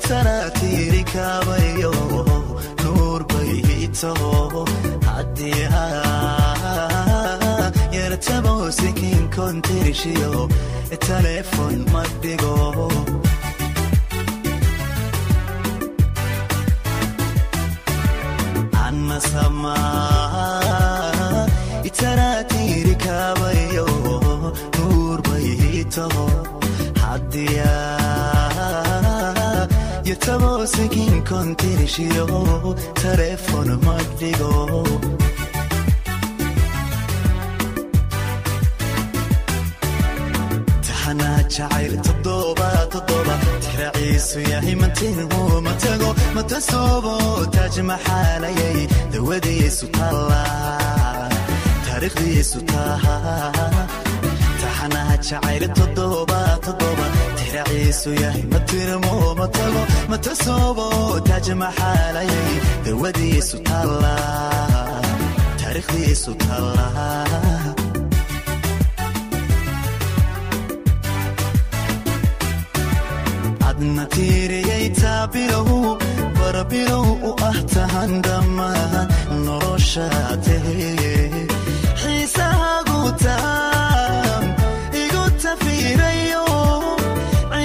itaraatiirikaabayo nuur bay itaho haddii yartabo sikin kontirishiyo telefon ma dhigo anasama itaraatiirikaabayo nuur bay itaho haddii yatabo sikin kontirishiyo telefon ma dhigo taxanaa jacayl todoba todoba tiraciisu yahay mantinhu matago matasoobo taaj maxaalayay dawadiisu taalla taariikhdiisu taha taxanaha jacayl todoba todoba tiraciisu yahay matirmo matago matasoobo taaj maxaalayay dawadiisu taalla taariikhdiisu taalla adna tiiriyay taabilow barabilow u ah tahan dhammaan nolosha tahe xiisahaagu taam igu tafiirayo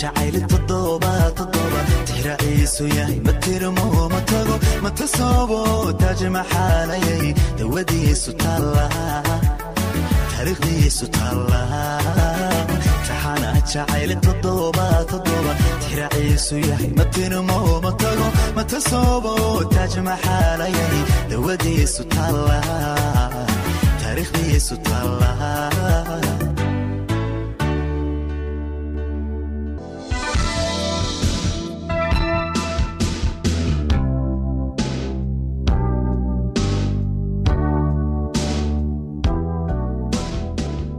jacayl todoba todoba tiraciisu yahay matirmo matago matasoobo taaj maxaalayay dawadiisu taalla taariikhdiisu taalla taxana jacayl todoba todoba. Tiraciisu yahay matirmo matago matasoobo taaj maxaalayay dawadiisu taalla taariikhdiisu taalla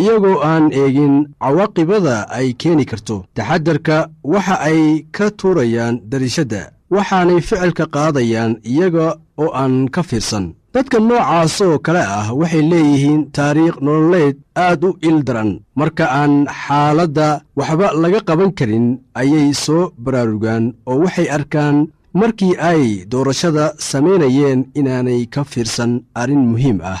iyagoo aan eegin cawaaqibada ay keeni karto. Taxadarka waxa ay ka tuurayaan darishadda waxaanay ficilka qaadayaan iyaga oo aan ka fiirsan. Dadka noocaasoo kale ah waxay leeyihiin taariikh nololeed aad u il daran marka aan xaaladda waxba laga qaban karin ayay soo baraarugaan oo waxay arkaan markii ay doorashada samaynayeen inaanay ka fiirsan arrin muhiim ah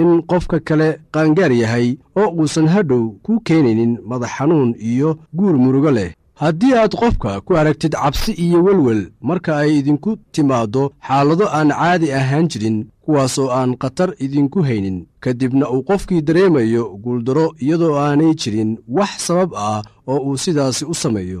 in qofka kale qaangaar yahay oo uusan hadhow ku keenaynin madax xanuun iyo guur murugo leh. Haddii aad qofka ku aragtid cabsi iyo welwel marka ay idinku timaaddo xaalado aan caadi ahaan jirin kuwaasoo aan khatar idinku haynin ka dibna uu qofkii dareemayo guuldaro iyadoo aanay jirin wax sabab ah oo uu sidaasi u sameeyo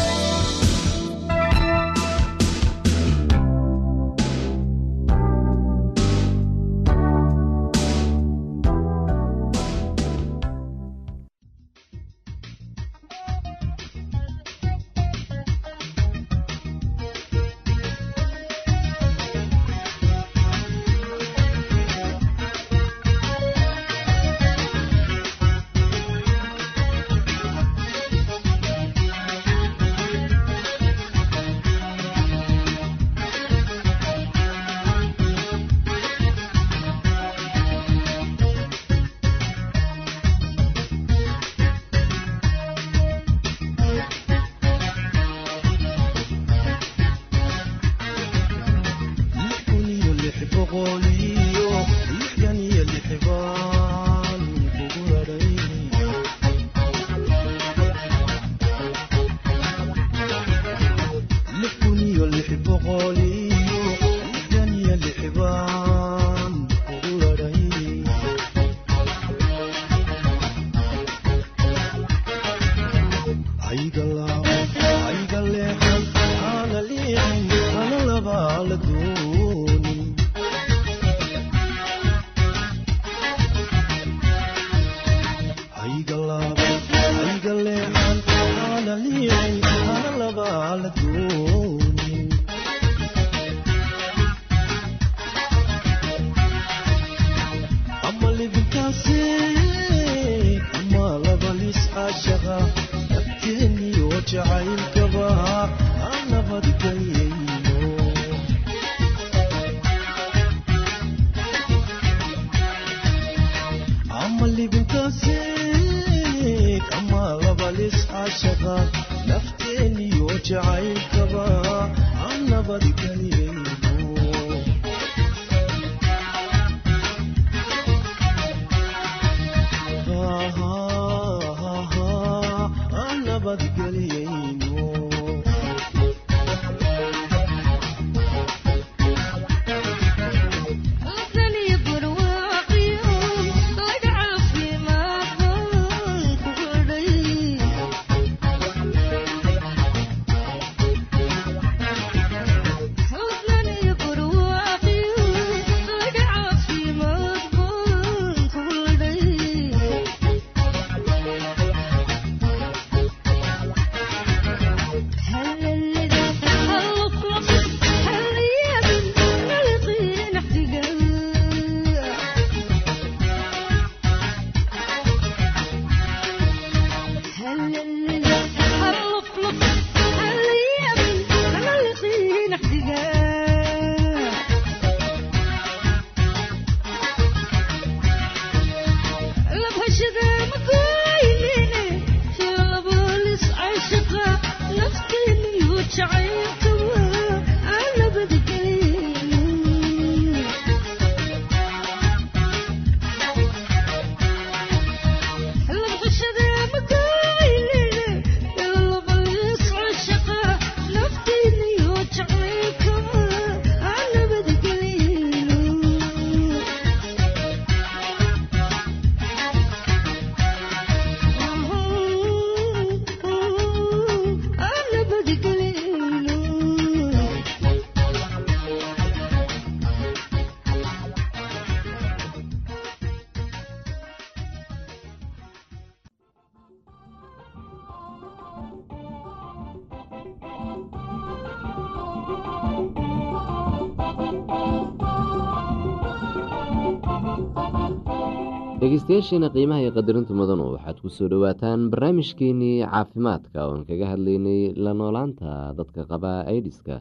aan dhegeystayaasheena qiimaha iyo qadarinta mudanu waxaad ku soo dhowaataan barnaamijkeenii caafimaadka oon kaga hadlaynay la noolaanta dadka qaba aidiska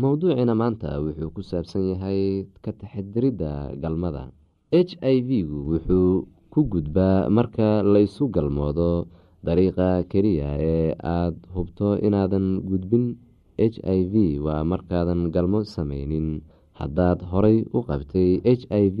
mowduucina maanta wuxuu ku saabsan yahay ka taxadiridda galmada. H i v-gu wuxuu ku gudbaa marka laysu galmoodo dariiqa keliya ee aada hubto inaadan gudbin. H i v waa markaadan galmo sameynin haddaad horay u qabtay h i v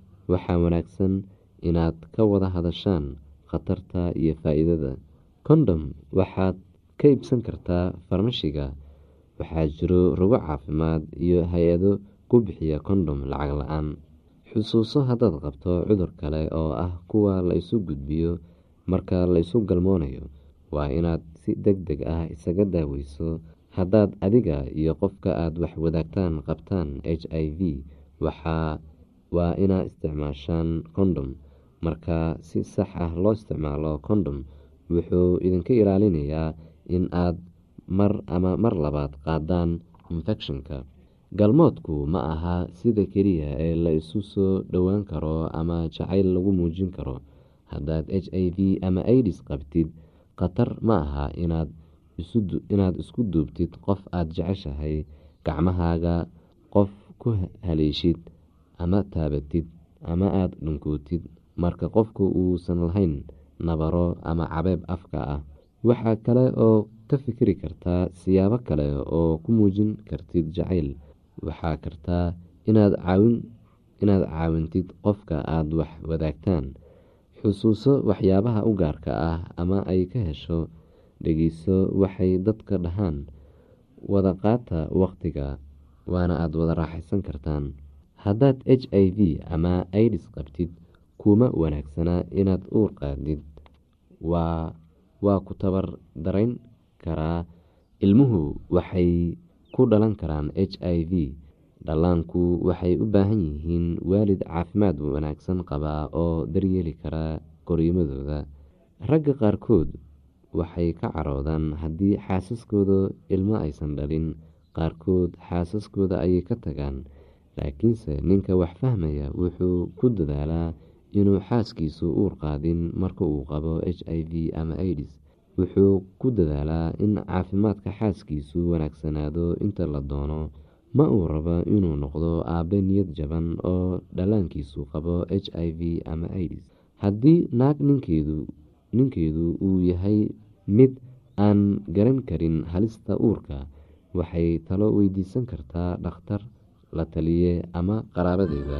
waxaa wanaagsan inaad ka wada hadashaan khatarta iyo faa-iidada. Kondhom waxaad ka iibsan kartaa farmashiga. Waxaa jiro rogo caafimaad iyo hay'ado ku bixiya kondhom lacag la'aan. Xusuuso haddaad qabto cudur kale oo ah kuwa la isu gudbiyo marka la isu galmoonayo waa inaad si deg deg ah isaga daaweyso. Haddaad adiga iyo qofka aada wax wadaagtaan qabtaan h i v waxaa waa inaad isticmaashaan kondhom marka si sax ah loo isticmaalo kondhom wuxuu idinka ilaalinayaa in aad mar ama mar labaad qaadaan infectionka galmoodku ma aha sida keliya ee la isu soo dhowaan karo ama jacayl lagu muujin karo. Haddaad h i v ama aidis qabtid khatar ma aha inaad isku duubtid qof aada jeceshahay gacmahaaga qof ku haleeshid ama taabatid ama aada dhunkootid. Marka qofku uusan lahayn nabaro ama cabeeb afka ah waxaa kale oo ka fikiri kartaa siyaabo kale oo ku muujin kartid jacayl. Waxaa kartaa inaad caawintid qofka aada wax wadaagtaan. Xusuuso waxyaabaha u gaarka ah ama ay ka hesho dhegeyso waxay dadka dhahaan. Wada qaata waqtiga waana aada wada raaxaysan kartaan haddaad h i v ama idis qabtid kuma wanaagsana inaad uur qaadid. Waa ku tabar darayn karaa ilmuhu waxay ku dhalan karaan h i v. Dhallaanku waxay u baahan yihiin waalid caafimaad wanaagsan qaba oo daryeeli kara koriimadooda ragga qaarkood waxay ka caroodaan haddii xaasaskooda ilmo aysan dhalin. Qaarkood xaasaskooda ayay ka tagaan laakiinse ninka wax fahmaya wuxuu ku dadaalaa inuu xaaskiisu uur qaadin marka uu qabo h i v ama idis wuxuu ku dadaalaa in caafimaadka xaaskiisu wanaagsanaado inta la doono ma uu rabo inuu noqdo aabe niyad jaban oo dhallaankiisu qabo h i v ama idis haddii naag ninkeedu uu yahay mid aan garan karin halista uurka waxay talo weydiisan kartaa dhakhtar la taliye ama qaraabadeeda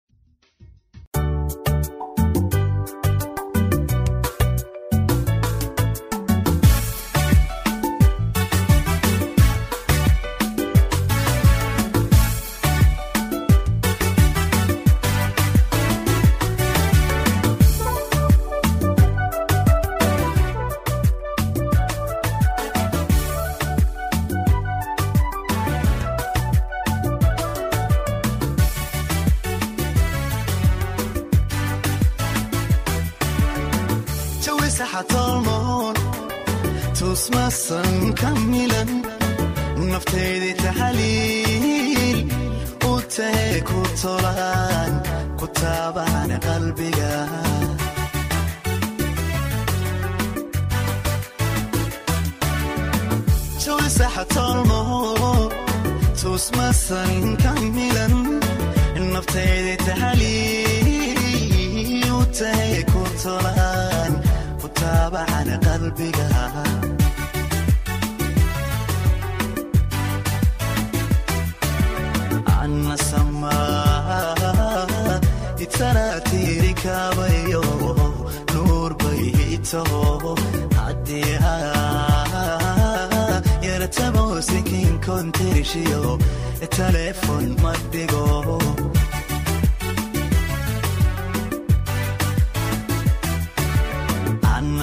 jawi saxa tolmoon tusmasan kamilan naftaydii taxaliil u tahay ku tolaan ku taabaan qalbiga jawi saxa tolmoon tusmasan kamilan naftaydii taxaliil u tahay ku tolaan ku taabaan qalbiga anna samaa itanaatiiri kaabayo nuur bay itaho haddii yaratabo sikin kontirishiyo telefon ma dhigo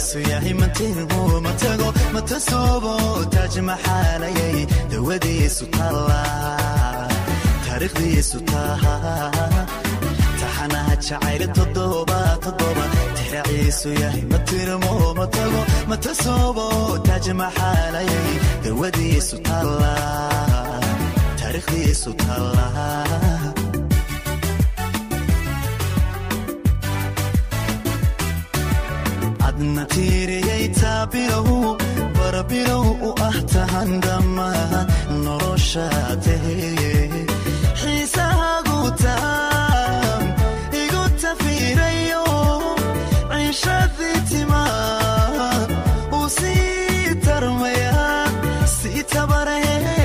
tiraciisu yahay mantinhu matago matasuubo taaj maxaalayay dawadiisu taalla taariikhdiisu taha taxanaa jacayl todoba todoba tiraciisu yahay matirmo matago matasuubo taaj maxaalayay dawadiisu taalla taariikhdiisu taalla adna tiiriyay taabilow barabilow u ah tahan dhammaan nolosha taheye xiisahaagu taan igu tafiirayo ciishadii timaa uu sii tarmaya sii tabareela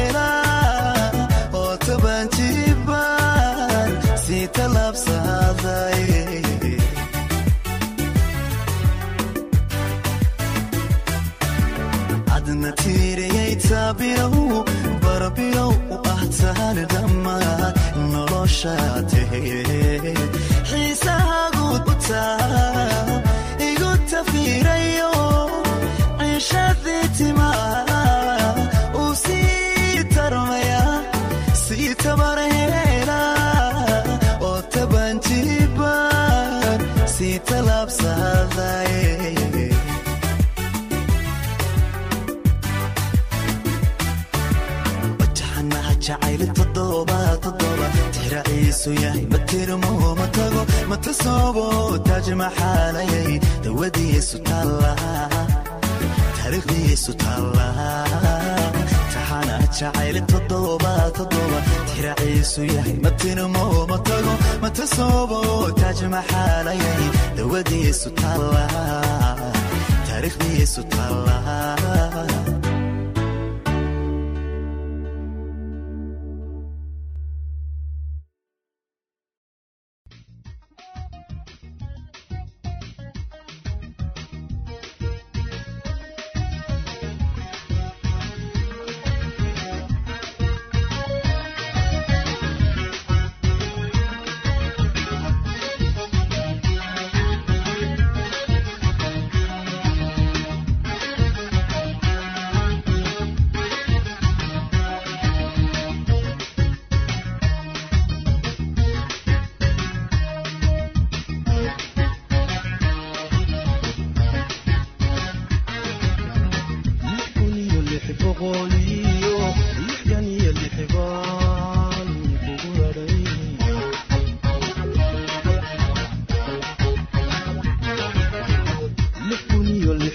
noloshaate tixraciisu yahay ma tirmo ma tago ma tasoobo taaj maxaalayay dawadiisu taariikhdiisu taallaa taxana jacayli todoba todoba tixraciisu yahay ma tirmo ma tago ma tasoobo taaj maxaalayay dawadiisu taallaa taariikhdiisu taallaa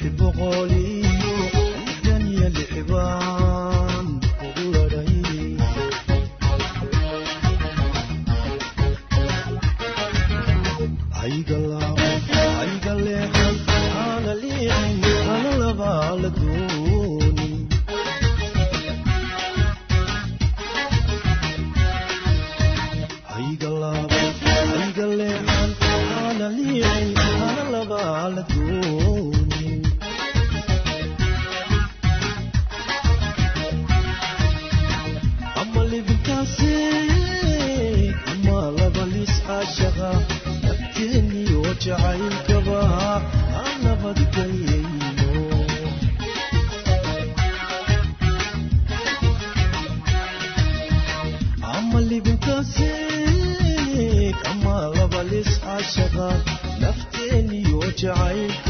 boqolii I'm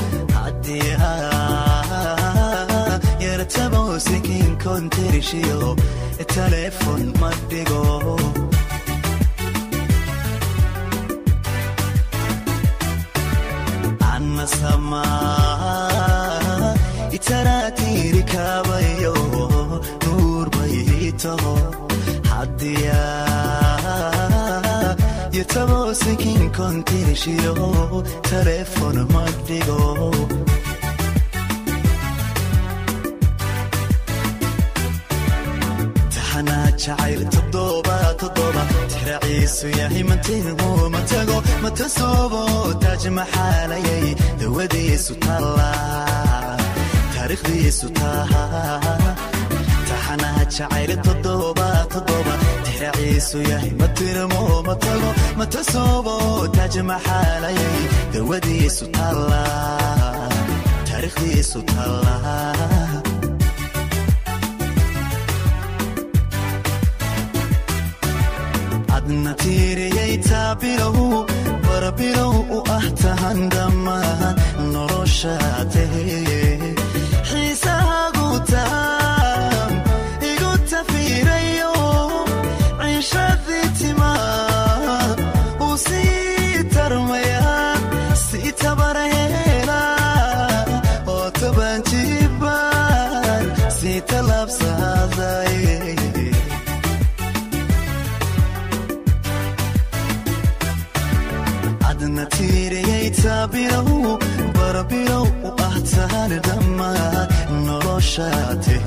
kontirishiyo telefon ma dhigo anna samaa itaraatiiri kaabayo nuur bay itaho haddiya yatabo sikin kontirishiyo telefon ma dhigo jacayl todoba todoba tiraciisu yahay mantihu matago matasoobo taaj maxaalayay dawadiisu taalla taariikhdiisu taha taxanaha jacayl todoba todoba tiraciisu yahay matirmo matago matasoobo taaj maxaalayay dawadiisu taalla taariikhdiisu taalla adna tiiriyay taabilow barabilow u ah tahan dhammaan taabilow